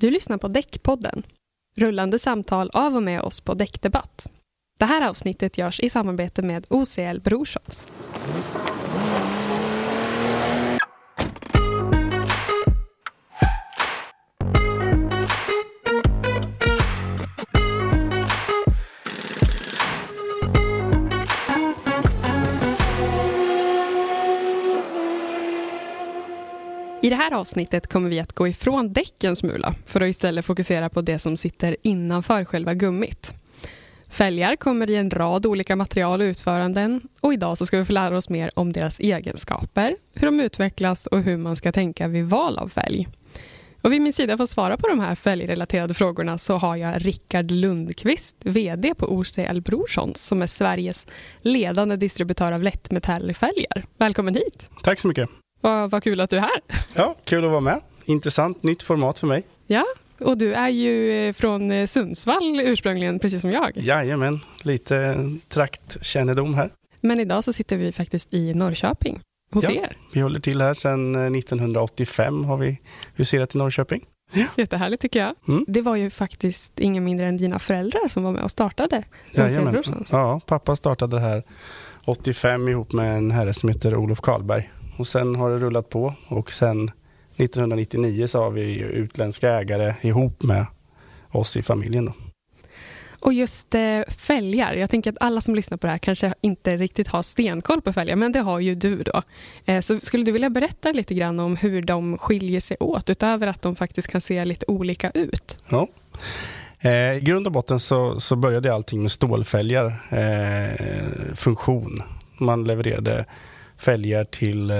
Du lyssnar på Däckpodden, rullande samtal av och med oss på Däckdebatt. Det här avsnittet görs i samarbete med OCL Brorsons. I det här avsnittet kommer vi att gå ifrån däcken smula för att istället fokusera på det som sitter innanför själva gummit. Fälgar kommer i en rad olika material och utföranden och idag så ska vi få lära oss mer om deras egenskaper, hur de utvecklas och hur man ska tänka vid val av fälg. Och vid min sida för att svara på de här fälgrelaterade frågorna så har jag Rickard Lundqvist, VD på OCL Brorsson som är Sveriges ledande distributör av lättmetallfälgar. Välkommen hit! Tack så mycket! Vad, vad kul att du är här. Ja, kul att vara med. Intressant, nytt format för mig. Ja, och du är ju eh, från eh, Sundsvall ursprungligen, precis som jag. Jajamän, lite traktkännedom här. Men idag så sitter vi faktiskt i Norrköping, hos Ja. er. Vi håller till här sedan 1985 har vi huserat i Norrköping. Jättehärligt tycker jag. Mm. Det var ju faktiskt ingen mindre än dina föräldrar som var med och startade Jajamän. Ja, pappa startade det här 85 ihop med en herre som heter Olof Karlberg. Och sen har det rullat på och sen 1999 så har vi utländska ägare ihop med oss i familjen. Då. Och just eh, fälgar, jag tänker att alla som lyssnar på det här kanske inte riktigt har stenkoll på fälgar, men det har ju du då. Eh, så skulle du vilja berätta lite grann om hur de skiljer sig åt, utöver att de faktiskt kan se lite olika ut? Ja. Eh, I grund och botten så, så började allting med stålfälgar, eh, funktion. Man levererade fälgar till eh,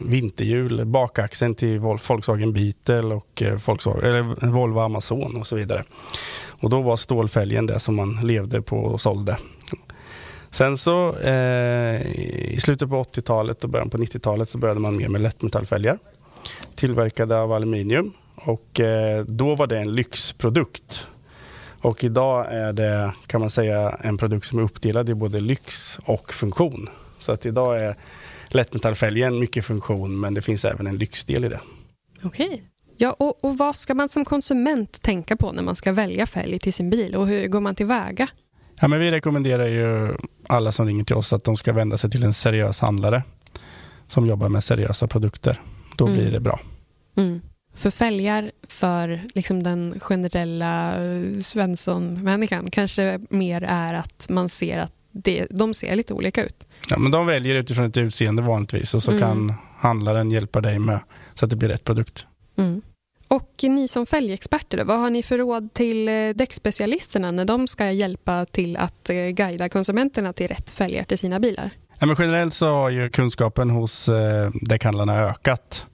vinterhjul, bakaxeln till Vol- Volkswagen Beetle och eh, Volkswagen, eller Volvo Amazon och så vidare. Och då var stålfälgen det som man levde på och sålde. Sen så eh, i slutet på 80-talet och början på 90-talet så började man mer med lättmetallfälgar tillverkade av aluminium och eh, då var det en lyxprodukt. Och idag är det kan man säga en produkt som är uppdelad i både lyx och funktion. Så att idag är lättmetallfälgen mycket funktion men det finns även en lyxdel i det. Okej. Ja, och, och vad ska man som konsument tänka på när man ska välja fälg till sin bil och hur går man tillväga? Ja, men vi rekommenderar ju alla som ringer till oss att de ska vända sig till en seriös handlare som jobbar med seriösa produkter. Då Mm. blir det bra. Mm. För fälgar för liksom den generella Svensson-människan kanske mer är att man ser att det, de ser lite olika ut. Ja, men de väljer utifrån ett utseende vanligtvis och så Mm. kan handlaren hjälpa dig med så att det blir rätt produkt. Mm. Och ni som fälgexperter, vad har ni för råd till eh, däckspecialisterna när de ska hjälpa till att eh, guida konsumenterna till rätt fälgar till sina bilar? Ja, men generellt så har ju kunskapen hos eh, däckhandlarna ökat.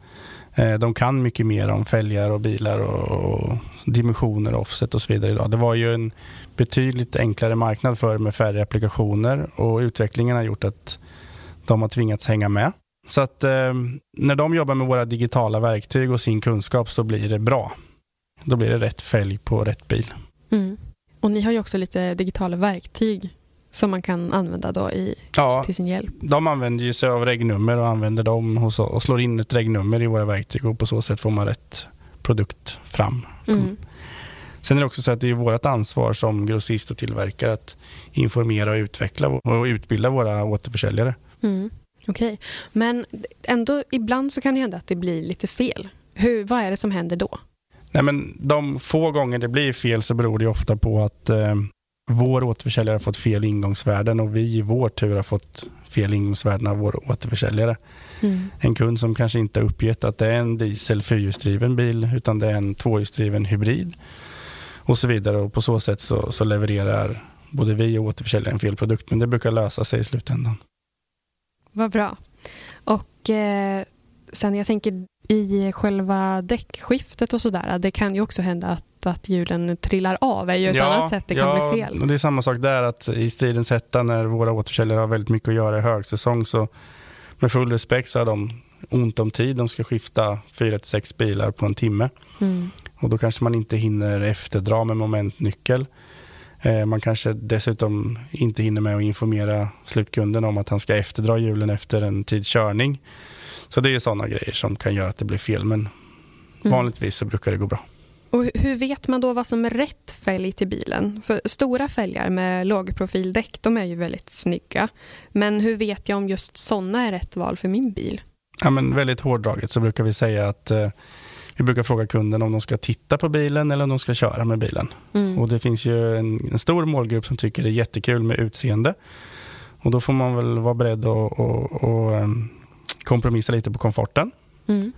Eh, de kan mycket mer om fälgar och bilar och, och dimensioner, offset och så vidare idag. Det var ju en betydligt enklare marknad för med färre applikationer och utvecklingen har gjort att de har tvingats hänga med. Så att eh, när de jobbar med våra digitala verktyg och sin kunskap så blir det bra. Då blir det rätt fälg på rätt bil. Mm. Och ni har ju också lite digitala verktyg som man kan använda då i, Ja, till sin hjälp. de använder ju sig av regnummer och använder dem hos oss och slår in ett regnummer i våra verktyg och på så sätt får man rätt produkt fram. Mm. Sen är det också så att det är vårt ansvar som grossist och tillverkare att informera och utveckla och utbilda våra återförsäljare. Mm. Okej, men ändå ibland så kan det hända att det blir lite fel. Hur, vad är det som händer då? Nej, men de få gånger det blir fel så beror det ofta på att eh, vår återförsäljare har fått fel ingångsvärden och vi i vår tur har fått fel ingångsvärden av vår återförsäljare. Mm. En kund som kanske inte har uppgett att det är en diesel fyrhjulsdriven bil utan det är en tvåhjulsdriven hybrid och så vidare. Och på så sätt så, så levererar både vi och återförsäljaren fel produkt men det brukar lösa sig i slutändan. Vad bra. Och eh, sen jag tänker i själva däckskiftet och sådär, det kan ju också hända att, att hjulen trillar av, är ju ett annat sätt det kan ja, bli fel. Det är samma sak där att i stridens hetta när våra återförsäljare har väldigt mycket att göra i högsäsong så med full respekt så har de ont om tid. De ska skifta fyra till sex bilar på en timme. Mm. Och då kanske man inte hinner efterdra med momentnyckel. Eh, Man kanske dessutom inte hinner med att informera slutkunden om att han ska efterdra hjulen efter en tids körning. Så det är sådana grejer som kan göra att det blir fel. Men Mm. vanligtvis så brukar det gå bra. Och hur vet man då vad som är rätt fälg till bilen? För stora fälgar med lågprofildäck, de är ju väldigt snygga. Men hur vet jag om just sådana är rätt val för min bil? Ja, men väldigt hårdraget så brukar vi säga att eh, vi brukar fråga kunden om de ska titta på bilen eller om de ska köra med bilen. Mm. Och Det finns ju en, en, stor målgrupp som tycker det är jättekul med utseende. Och Då får man väl vara beredd att um, kompromissa lite på komforten. Mm.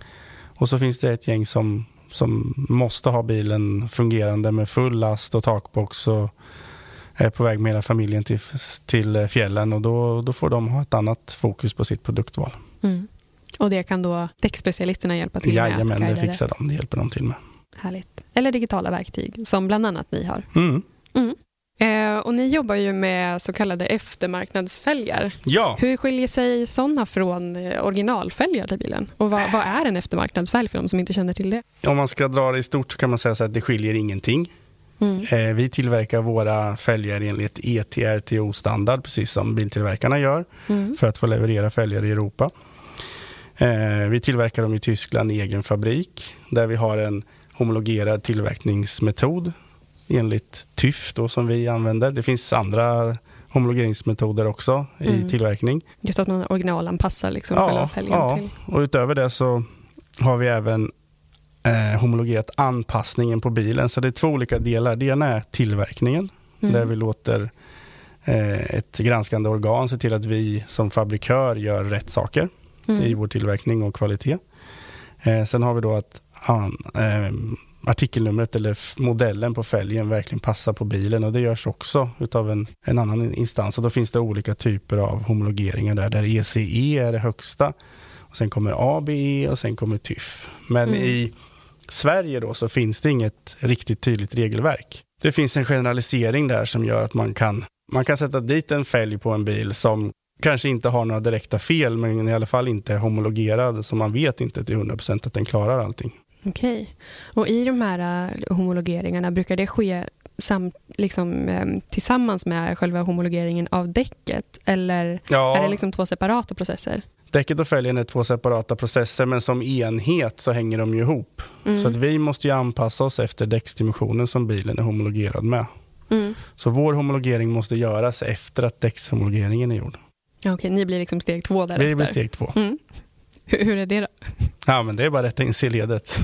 Och så finns det ett gäng som, som måste ha bilen fungerande med full last och takbox och är på väg med hela familjen till, till fjällen och då, då får de ha ett annat fokus på sitt produktval. Mm. Och det kan då däckspecialisterna hjälpa till Jajamän, med? Jajamän, det fixar de. Det hjälper de till med. Härligt. Eller digitala verktyg, som bland annat ni har. Mm. Mm. Eh, och ni jobbar ju med så kallade eftermarknadsfälgar. Ja. Hur skiljer sig sådana från eh, originalfälgar till bilen? Och vad, vad, är en eftermarknadsfälg för de som inte känner till det? Om man ska dra det i stort så kan man säga att det skiljer ingenting. Mm. Eh, vi tillverkar våra fälgar enligt ETRTO-standard, precis som biltillverkarna gör, mm. för att få leverera fälgar i Europa. Eh, vi tillverkar dem i Tyskland i egen fabrik där vi har en homologerad tillverkningsmetod enligt TÜV då, som vi använder. Det finns andra homologeringsmetoder också mm. i tillverkning. Just att man originalanpassar liksom ja, själva fälgen ja. till. och utöver det så har vi även eh, homologerat anpassningen på bilen. Så det är två olika delar. Det ena är tillverkningen mm. där vi låter eh, ett granskande organ se till att vi som fabrikör gör rätt saker mm. i vår tillverkning och kvalitet. Eh, sen har vi då att eh, artikelnumret eller modellen på fälgen verkligen passar på bilen och det görs också utav en, en annan instans. Och då finns det olika typer av homologeringar där, där ECE e är det högsta. Och sen kommer ABE och sen kommer TÜV. Men mm. i Sverige då så finns det inget riktigt tydligt regelverk. Det finns en generalisering där som gör att man kan, man kan sätta dit en fälg på en bil som kanske inte har några direkta fel men i alla fall inte är homologerad så man vet inte till 100% att den klarar allting. Okej. Och i de här uh, homologeringarna, brukar det ske sam, liksom, um, tillsammans med själva homologeringen av däcket? Eller ja. är det liksom två separata processer? Däcket och fälgen är två separata processer men som enhet så hänger de ju ihop. Mm. Så att vi måste ju anpassa oss efter däcksdimensionen som bilen är homologerad med. Mm. Så vår homologering måste göras efter att däckshomologeringen är gjord. Okej, ni blir liksom steg två därefter? Vi blir steg två. Mm. Hur, hur, är det då? Ja, men det är bara att rätta in sig i ledet.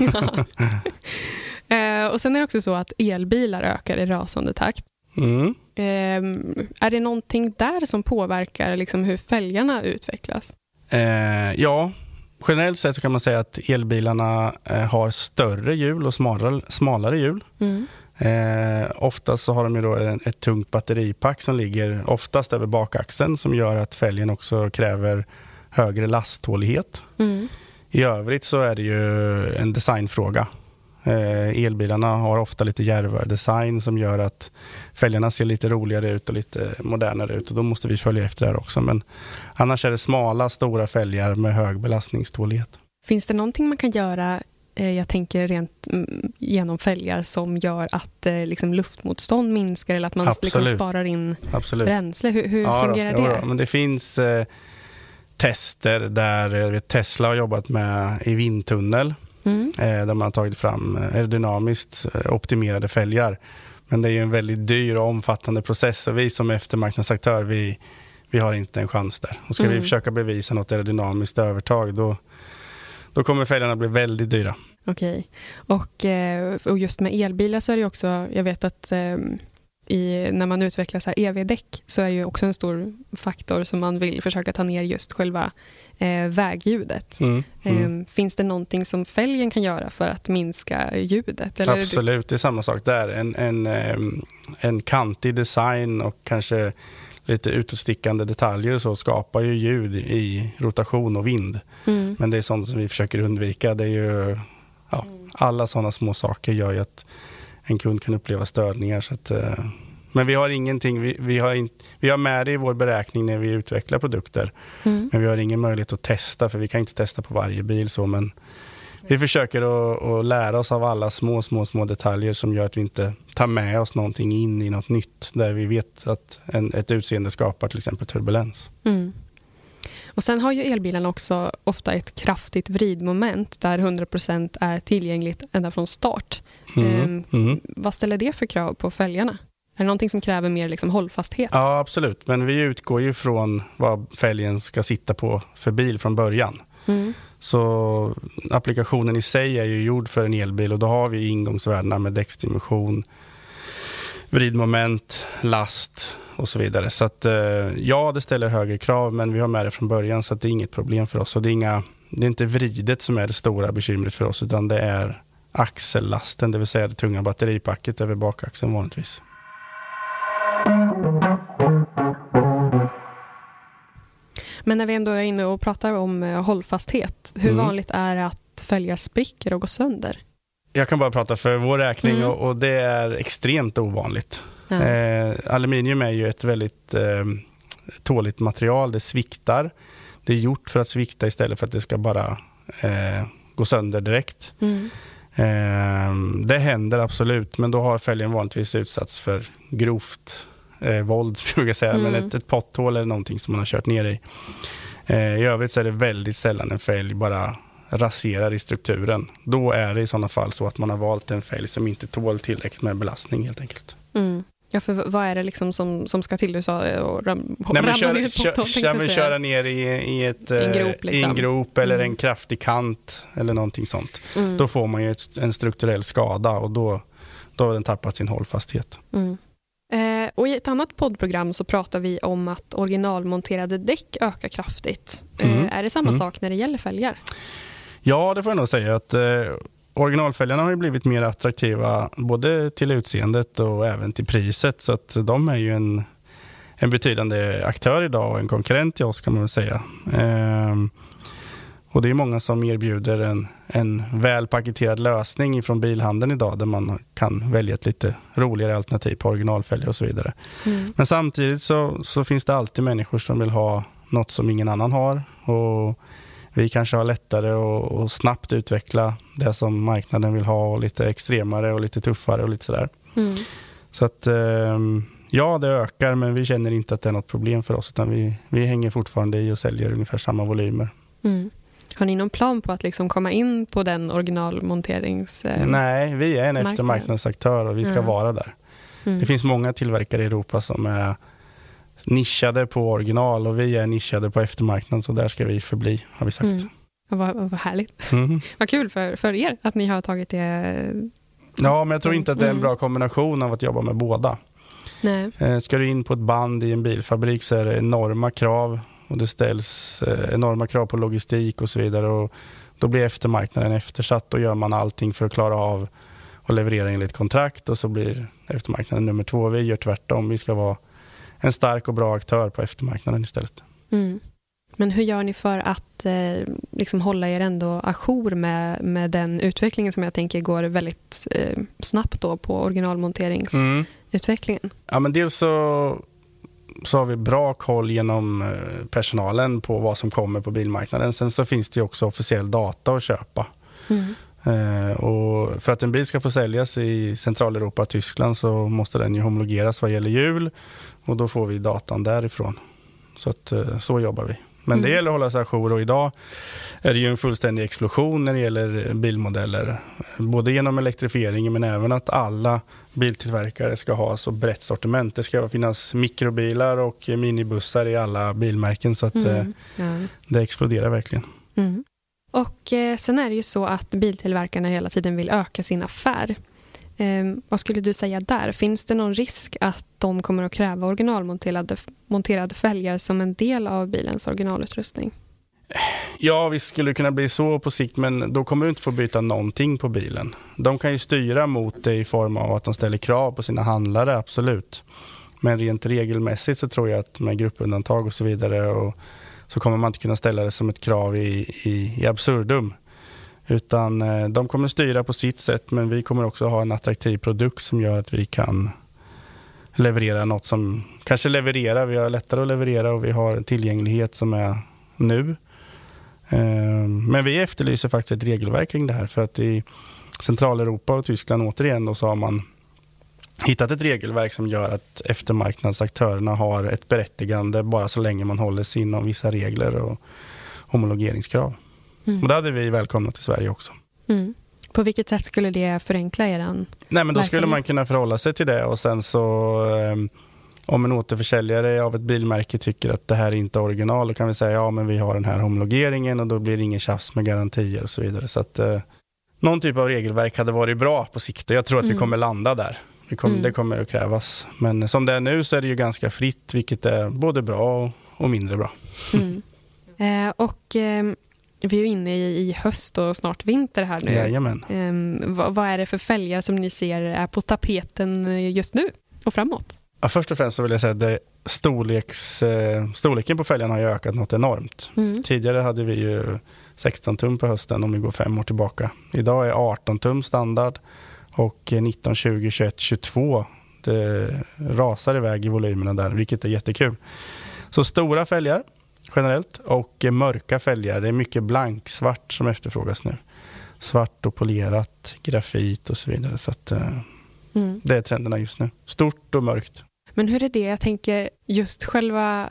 eh, och sen är det också så att elbilar ökar i rasande takt. Mm. Eh, är det någonting där som påverkar liksom hur fälgarna utvecklas? Eh, ja, generellt sett så kan man säga att elbilarna eh, har större hjul och smalare, smalare hjul. Mm. Eh, oftast så har de ju då en, ett tungt batteripack som ligger oftast över bakaxeln som gör att fälgen också kräver högre lasttålighet. Mm. I övrigt så är det ju en designfråga. Eh, elbilarna har ofta lite djärvare design som gör att fälgarna ser lite roligare ut och lite modernare ut och då måste vi följa efter det också. Men annars är det smala, stora fälgar med hög belastningstålighet. Finns det någonting man kan göra Eh, jag tänker rent mm, genom fälgar som gör att eh, liksom, luftmotstånd minskar eller att man liksom, sparar in Absolut. bränsle. Hur, hur ja, fungerar då, det? Då, men det finns eh, tester där vet, Tesla har jobbat med i vindtunnel. Mm. Eh, där man har tagit fram eh, aerodynamiskt optimerade fälgar. Men det är ju en väldigt dyr och omfattande process och vi som eftermarknadsaktör vi, vi har inte en chans där. Och ska mm. vi försöka bevisa något aerodynamiskt övertag då, då kommer fälgarna bli väldigt dyra. Okej. Och, eh, och just med elbilar så är det också, jag vet att ehm, i, när man utvecklar så EV-däck så är ju också en stor faktor som man vill försöka ta ner just själva eh, vägljudet. Mm, mm. Eh, finns det någonting som fälgen kan göra för att minska ljudet? Eller Absolut, det är samma sak där. En, en, ehm, en kantig design och kanske lite utåtstickande detaljer så skapar ju ljud i rotation och vind. Mm. Men det är sånt som vi försöker undvika. Det är ju, ja, alla sådana små saker gör ju att en kund kan uppleva störningar. Så att, eh, men vi har ingenting, vi, vi, har in, vi har med det i vår beräkning när vi utvecklar produkter. Mm. Men vi har ingen möjlighet att testa, för vi kan inte testa på varje bil. så men vi försöker att, att, lära oss av alla små, små, små detaljer som gör att vi inte tar med oss någonting in i något nytt där vi vet att en, ett utseende skapar till exempel turbulens. Mm. Och Sen har ju elbilen också ofta ett kraftigt vridmoment där 100% är tillgängligt ända från start. Mm. Mm. Vad ställer det för krav på fälgarna? Är det någonting som kräver mer liksom hållfasthet? Ja, absolut. Men vi utgår ju från vad fälgen ska sitta på för bil från början. Mm. Så applikationen i sig är ju gjord för en elbil och då har vi ingångsvärdena med däcksdimension, vridmoment, last och så vidare. Så att, eh, ja, det ställer högre krav, men vi har med det från början så att det är inget problem för oss. Och det, är inga, det är inte vridet som är det stora bekymret för oss, utan det är axellasten, det vill säga det tunga batteripacket över bakaxeln vanligtvis. Men när vi ändå är inne och pratar om eh, hållfasthet, hur mm. vanligt är det att fälgar spricker och går sönder? Jag kan bara prata för vår räkning mm. och, och, det är extremt ovanligt. Ja. Eh, aluminium är ju ett väldigt eh, tåligt material, det sviktar. Det är gjort för att svikta istället för att det ska bara eh, gå sönder direkt. Mm. Eh, det händer absolut, men då har fälgen vanligtvis utsatts för grovt eh, våld, jag säga, mm. men ett, ett potthål eller någonting som man har kört ner i. Eh, I övrigt så är det väldigt sällan en fälg bara raserar i strukturen. Då är det i sådana fall så att man har valt en fälg som inte tål tillräckligt med belastning helt enkelt. Mm. Ja, för vad är det liksom som, som ska till? Du sa eh, ram, Nej, ramla kör, ner potthål, kör, men köra ner i, i, ett, en grop, liksom. i en grop eller mm. en kraftig kant eller någonting sånt. Mm. Då får man ju ett, en strukturell skada och då, då har den tappat sin hållfasthet. Mm. Eh, och I ett annat poddprogram så pratar vi om att originalmonterade däck ökar kraftigt. Eh, mm. Är det samma mm. sak när det gäller fälgar? Ja, det får jag nog säga. att eh, Originalfälgarna har ju blivit mer attraktiva både till utseendet och även till priset. Så att de är ju en, en betydande aktör idag och en konkurrent till oss kan man väl säga. Eh, och Det är många som erbjuder en, en väl paketerad lösning från bilhandeln idag där man kan välja ett lite roligare alternativ på originalfälgar och så vidare. Mm. Men samtidigt så, så finns det alltid människor som vill ha något som ingen annan har. Och vi kanske har lättare att snabbt utveckla det som marknaden vill ha och lite extremare och lite tuffare och lite sådär. Mm. Så att ehm, ja, det ökar men vi känner inte att det är något problem för oss utan vi, vi hänger fortfarande i och säljer ungefär samma volymer. Mm. Har ni någon plan på att liksom komma in på den originalmonterings... Eh, Nej, vi är en eftermarknadsaktör och vi ska mm. vara där. Mm. Det finns många tillverkare i Europa som är nischade på original och vi är nischade på eftermarknaden så där ska vi förbli har vi sagt. Mm. Vad, vad härligt. Mm. vad kul för, för er att ni har tagit det. Ja, men jag tror inte att det är en mm. bra kombination av att jobba med båda. Nej. Eh, ska du in på ett band i en bilfabrik så är det enorma krav och det ställs eh, enorma krav på logistik och så vidare. Och då blir eftermarknaden eftersatt. och gör man allting för att klara av att leverera enligt kontrakt och så blir eftermarknaden nummer två. Vi gör tvärtom. Vi ska vara en stark och bra aktör på eftermarknaden istället. Mm. Men hur gör ni för att eh, liksom hålla er ändå ajour med, med den utvecklingen som jag tänker går väldigt eh, snabbt då på originalmonteringsutvecklingen? Mm. Ja, men dels så, så har vi bra koll genom eh, personalen på vad som kommer på bilmarknaden. Sen så finns det också officiell data att köpa. Mm. Eh, och för att en bil ska få säljas i Centraleuropa och Tyskland så måste den ju homologeras vad gäller hjul och då får vi datan därifrån. Så, att, eh, så jobbar vi. Men mm. det gäller att hålla sig ajour och idag är det ju en fullständig explosion när det gäller bilmodeller. Både genom elektrifieringen men även att alla biltillverkare ska ha så brett sortiment. Det ska finnas mikrobilar och minibussar i alla bilmärken så att mm. Eh, ja. det exploderar verkligen. Mm. Och eh, Sen är det ju så att biltillverkarna hela tiden vill öka sin affär. Eh, vad skulle du säga där? Finns det någon risk att de kommer att kräva originalmonterade monterade fälgar som en del av bilens originalutrustning? Ja, vi skulle kunna bli så på sikt, men då kommer du inte få byta någonting på bilen. De kan ju styra mot det i form av att de ställer krav på sina handlare, absolut. Men rent regelmässigt så tror jag att med gruppundantag och så vidare och så kommer man inte kunna ställa det som ett krav i, i, i absurdum. Utan eh, de kommer styra på sitt sätt men vi kommer också ha en attraktiv produkt som gör att vi kan leverera något som kanske levererar. Vi har lättare att leverera och vi har en tillgänglighet som är nu. Eh, men vi efterlyser faktiskt ett regelverk kring det här för att i Centraleuropa och Tyskland återigen då så har man hittat ett regelverk som gör att eftermarknadsaktörerna har ett berättigande bara så länge man håller sig inom vissa regler och homologeringskrav. Mm. Och det hade vi välkomnat i Sverige också. Mm. På vilket sätt skulle det förenkla er Nej, men Då skulle man kunna förhålla sig till det och sen så eh, om en återförsäljare av ett bilmärke tycker att det här är inte är original, då kan vi säga ja men vi har den här homologeringen och då blir det ingen tjafs med garantier och så vidare. Så att, eh, någon typ av regelverk hade varit bra på sikt jag tror att mm. vi kommer landa där. Det, kom, mm. det kommer att krävas. Men som det är nu så är det ju ganska fritt, vilket är både bra och, mindre bra. Mm. Eh, och eh, vi är inne i, höst och snart vinter här nu. Jajamän. Eh, vad, vad är det för fälgar som ni ser är på tapeten just nu och framåt? Ja, först och främst så vill jag säga att det storleks, eh, storleken på fälgarna har ökat något enormt. Mm. Tidigare hade vi ju 16 tum på hösten om vi går fem år tillbaka. Idag är 18 tum standard och 19, 20, 21, 22 det rasar iväg i volymerna där, vilket är jättekul. Så stora fälgar generellt och mörka fälgar. Det är mycket blanksvart som efterfrågas nu. Svart och polerat, grafit och så vidare. Så att, eh, mm. Det är trenderna just nu. Stort och mörkt. Men hur är det, jag tänker just själva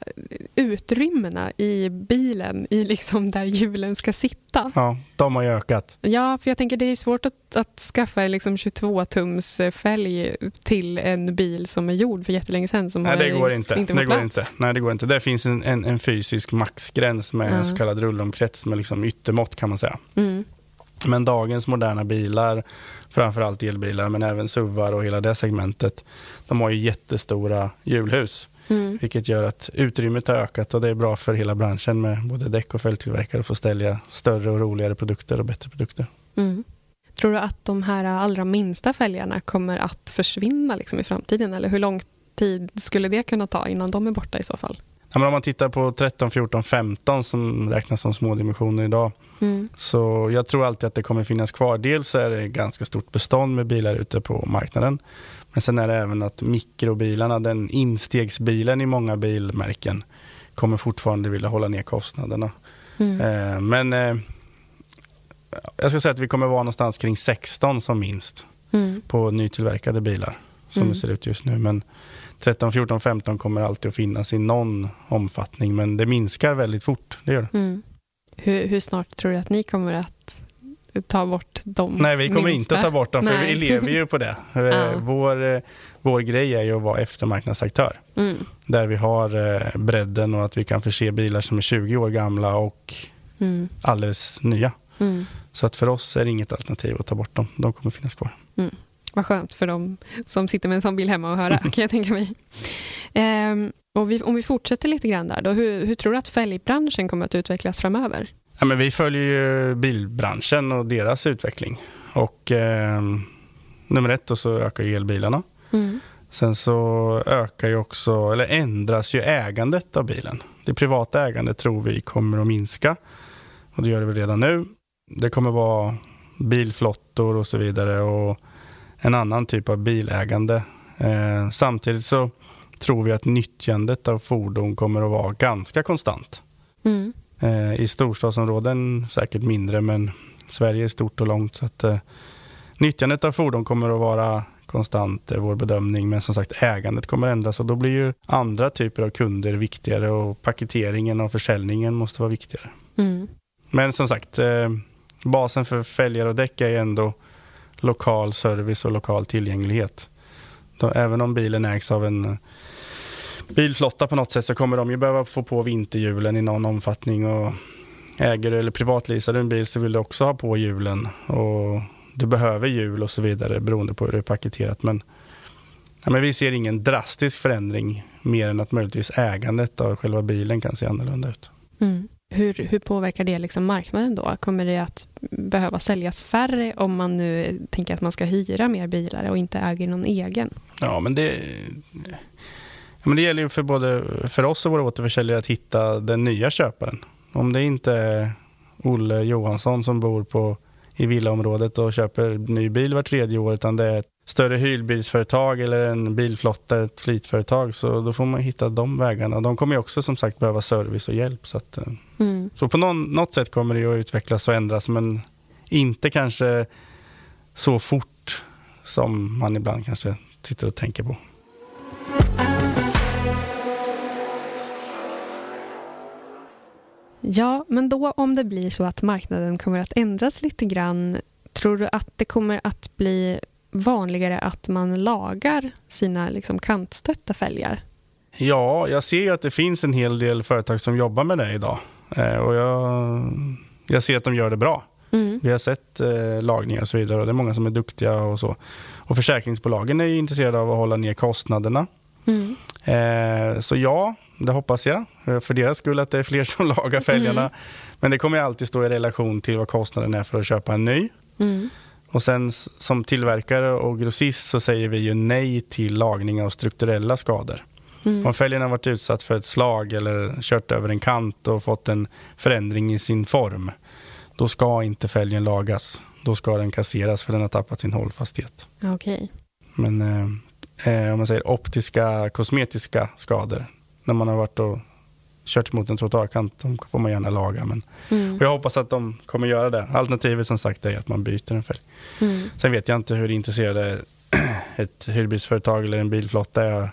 utrymmena i bilen, i liksom där hjulen ska sitta. Ja, de har ju ökat. Ja, för jag tänker det är svårt att, att skaffa liksom 22-tums fälg till en bil som är gjord för jättelänge sedan. Som Nej, det går inte. inte det går inte. Nej, det går inte. Det finns en, en, en fysisk maxgräns med ja. en så kallad rullomkrets med liksom yttermått kan man säga. Mm. Men dagens moderna bilar, framförallt elbilar men även SUVar och hela det segmentet, de har ju jättestora hjulhus. Mm. Vilket gör att utrymmet har ökat och det är bra för hela branschen med både däck och fälgtillverkare att få ställa större och roligare produkter och bättre produkter. Mm. Tror du att de här allra minsta fälgarna kommer att försvinna liksom i framtiden eller hur lång tid skulle det kunna ta innan de är borta i så fall? Ja, om man tittar på 13, 14, 15 som räknas som små dimensioner idag Mm. Så jag tror alltid att det kommer finnas kvar. Dels är det ganska stort bestånd med bilar ute på marknaden. Men sen är det även att mikrobilarna, den instegsbilen i många bilmärken, kommer fortfarande vilja hålla ner kostnaderna. Mm. Eh, men eh, jag ska säga att vi kommer vara någonstans kring 16 som minst mm. på nytillverkade bilar som mm. det ser ut just nu. Men 13, 14, 15 kommer alltid att finnas i någon omfattning men det minskar väldigt fort. Det gör det. Mm. Hur, hur, snart tror du att ni kommer att ta bort dem? Nej, vi kommer minsta? inte ta bort dem, för Nej. vi lever ju på det. ja. vår, vår grej är ju att vara eftermarknadsaktör. Mm. Där vi har eh, bredden och att vi kan förse bilar som är 20 år gamla och mm. alldeles nya. Mm. Så att för oss är det inget alternativ att ta bort dem. De kommer finnas kvar. Mm. Vad skönt för dem som sitter med en sån bil hemma och höra, kan jag tänka mig. Um, och vi, om vi fortsätter lite grann där, då, hur, hur, tror du att fälgbranschen kommer att utvecklas framöver? Ja, men vi följer ju bilbranschen och deras utveckling. Och eh, Nummer ett, då så ökar elbilarna. Mm. Sen så ökar ju också, eller ändras ju ägandet av bilen. Det privata ägandet tror vi kommer att minska. Och det gör det väl redan nu. Det kommer vara bilflottor och så vidare och en annan typ av bilägande. Eh, samtidigt så tror vi att nyttjandet av fordon kommer att vara ganska konstant. Mm. Eh, I storstadsområden säkert mindre, men Sverige är stort och långt. så att eh, Nyttjandet av fordon kommer att vara konstant, är vår bedömning. Men som sagt, ägandet kommer ändras och då blir ju andra typer av kunder viktigare och paketeringen och försäljningen måste vara viktigare. Mm. Men som sagt, eh, basen för fälgar och däck är ändå lokal service och lokal tillgänglighet. Då, även om bilen ägs av en bilflotta på något sätt så kommer de ju behöva få på vinterhjulen i någon omfattning. Och äger du eller privatleasar du en bil så vill du också ha på hjulen. Och du behöver hjul och så vidare beroende på hur det är paketerat. Men, ja, men vi ser ingen drastisk förändring mer än att möjligtvis ägandet av själva bilen kan se annorlunda ut. Mm. Hur, hur påverkar det liksom marknaden då? Kommer det att behöva säljas färre om man nu tänker att man ska hyra mer bilar och inte äger någon egen? Ja, men det, men det gäller ju för både för oss och våra återförsäljare att hitta den nya köparen. Om det inte är Olle Johansson som bor på, i villaområdet och köper ny bil var tredje år utan det är ett större hyrbilsföretag eller en bilflotta, ett flitföretag så då får man hitta de vägarna. De kommer ju också som sagt behöva service och hjälp. Så, att, eh, mm. så på någon, något sätt kommer det att utvecklas och ändras men inte kanske så fort som man ibland kanske sitter och tänker på. Ja, men då om det blir så att marknaden kommer att ändras lite grann, tror du att det kommer att bli vanligare att man lagar sina liksom, kantstötta fälgar? Ja, jag ser att det finns en hel del företag som jobbar med det idag. Eh, och jag, jag ser att de gör det bra. Mm. Vi har sett eh, lagningar och så vidare och det är många som är duktiga och så. Och försäkringsbolagen är intresserade av att hålla ner kostnaderna. Mm. Eh, så ja, det hoppas jag. Eh, för deras skull att det är fler som lagar fälgarna. Mm. Men det kommer alltid stå i relation till vad kostnaden är för att köpa en ny. Mm. Och sen som tillverkare och grossist så säger vi ju nej till lagning av strukturella skador. Mm. Om fälgen har varit utsatt för ett slag eller kört över en kant och fått en förändring i sin form, då ska inte fälgen lagas. Då ska den kasseras för den har tappat sin hållfasthet. Okay. Men eh, eh, om man säger optiska, kosmetiska skador, när man har varit och kört mot en trottoarkant, de får man gärna laga. Men mm. jag hoppas att de kommer göra det. Alternativet som sagt är att man byter en fälg. Mm. Sen vet jag inte hur intresserade ett hyrbilsföretag eller en bilflotta är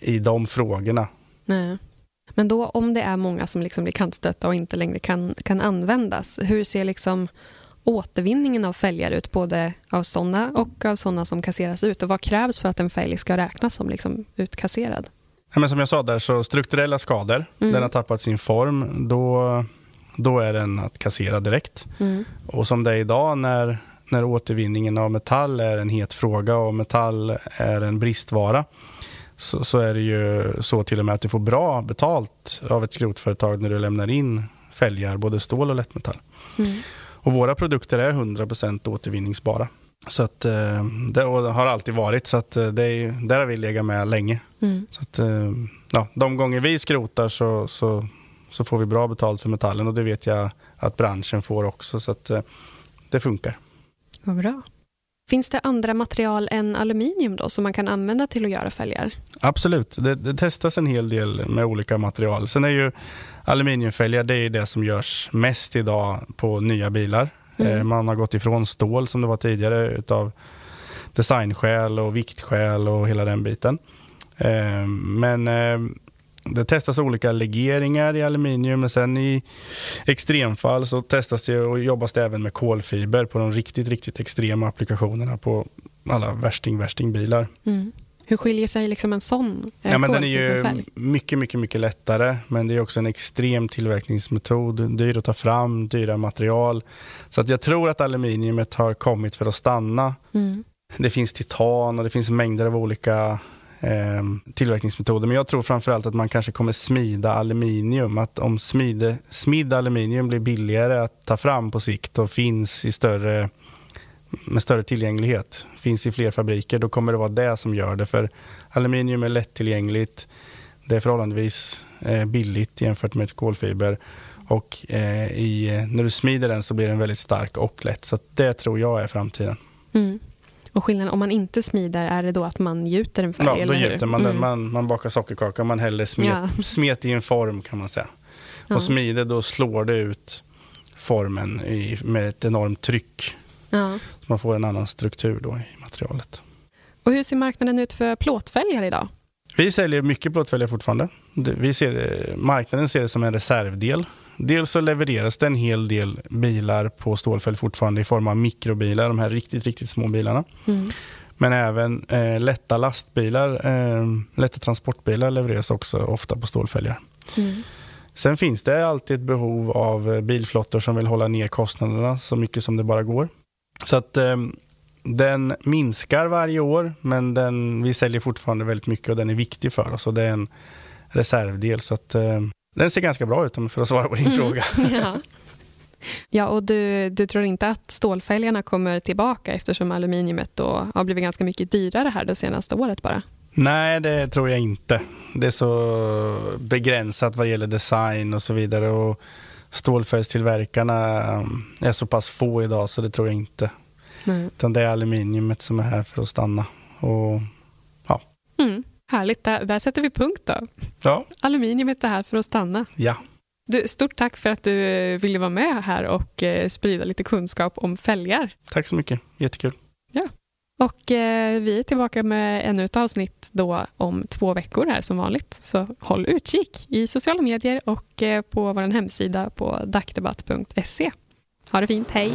i de frågorna. Nej. Men då om det är många som liksom blir kantstötta och inte längre kan, kan användas, hur ser liksom återvinningen av fälgar ut, både av sådana och av sådana som kasseras ut? Och vad krävs för att en fälg ska räknas som liksom utkasserad? Ja, men som jag sa där, så strukturella skador, mm. den har tappat sin form, då, då är den att kassera direkt. Mm. Och som det är idag när, när återvinningen av metall är en het fråga och metall är en bristvara, så, så, är det ju så till och med att du får bra betalt av ett skrotföretag när du lämnar in fälgar, både stål och lättmetall. Mm. Och våra produkter är 100% återvinningsbara. Så att, eh, det har alltid varit, så att eh, det är, där har vi legat med länge. Mm. Så att, eh, ja, de gånger vi skrotar så, så, så, får vi bra betalt för metallen och det vet jag att branschen får också. Så att det funkar. Vad bra. Finns det andra material än aluminium då som man kan använda till att göra fälgar? Absolut, det, det testas en hel del med olika material. Sen är ju aluminiumfälgar det är det som görs mest idag på nya bilar. Mm. Eh, man har gått ifrån stål som det var tidigare utav designskäl och viktskäl och hela den biten. Eh, men eh, det testas olika legeringar i aluminium, men sen i extremfall så testas det och jobbas det även med kolfiber på de riktigt, riktigt extrema applikationerna på alla värsting-värstingbilar. Mm. Hur skiljer sig liksom en sån ja, men Den är ju mycket, mycket, mycket lättare, men det är också en extrem tillverkningsmetod. Dyr att ta fram, dyra material. Så att jag tror att aluminiumet har kommit för att stanna. Mm. Det finns titan och det finns mängder av olika eh, tillverkningsmetoder. Men jag tror framförallt att man kanske kommer smida aluminium. Att om smide, aluminium blir billigare att ta fram på sikt och finns i större, med större tillgänglighet, finns i fler fabriker, då kommer det vara det som gör det. För aluminium är lättillgängligt, det är förhållandevis eh, billigt jämfört med kolfiber. Och eh, i, när du smider den så blir den väldigt stark och lätt. Så det tror jag är framtiden. Mm. Och skillnaden om man inte smider, är det då att man gjuter en färg? Ja, då gjuter man mm. den. Man, man bakar sockerkaka, man häller smet, ja. smet i en form kan man säga. Ja. Och smider, då slår det ut formen i, med ett enormt tryck. Ja. Så man får en annan struktur då i materialet. Och hur ser marknaden ut för plåtfälgar idag? Vi säljer mycket plåtfälgar fortfarande. Vi ser, marknaden ser det som en reservdel Dels så levereras det en hel del bilar på stålfäll fortfarande i form av mikrobilar, de här riktigt, riktigt små bilarna. Mm. Men även eh, lätta lastbilar, eh, lätta transportbilar levereras också ofta på stålfälgar. Mm. Sen finns det alltid ett behov av eh, bilflottor som vill hålla ner kostnaderna så mycket som det bara går. Så att eh, den minskar varje år, men den, vi säljer fortfarande väldigt mycket och den är viktig för oss. Och det är en reservdel. Så att, eh, den ser ganska bra ut för att svara på din mm. fråga. Ja. Ja, och du, du tror inte att stålfälgarna kommer tillbaka eftersom aluminiumet då har blivit ganska mycket dyrare här det senaste året bara? Nej, det tror jag inte. Det är så begränsat vad gäller design och så vidare. Och stålfärgstillverkarna um, är så pass få idag så det tror jag inte. Nej. Utan det är aluminiumet som är här för att stanna. Och, ja. Mm. Härligt, där, där sätter vi punkt då. Ja. Aluminiumet är här för att stanna. Ja. Du, stort tack för att du eh, ville vara med här och eh, sprida lite kunskap om fälgar. Tack så mycket, jättekul. Ja. Och eh, vi är tillbaka med ännu ett avsnitt då om två veckor här som vanligt. Så håll utkik i sociala medier och eh, på vår hemsida på dagdebatt.se. Ha det fint, hej!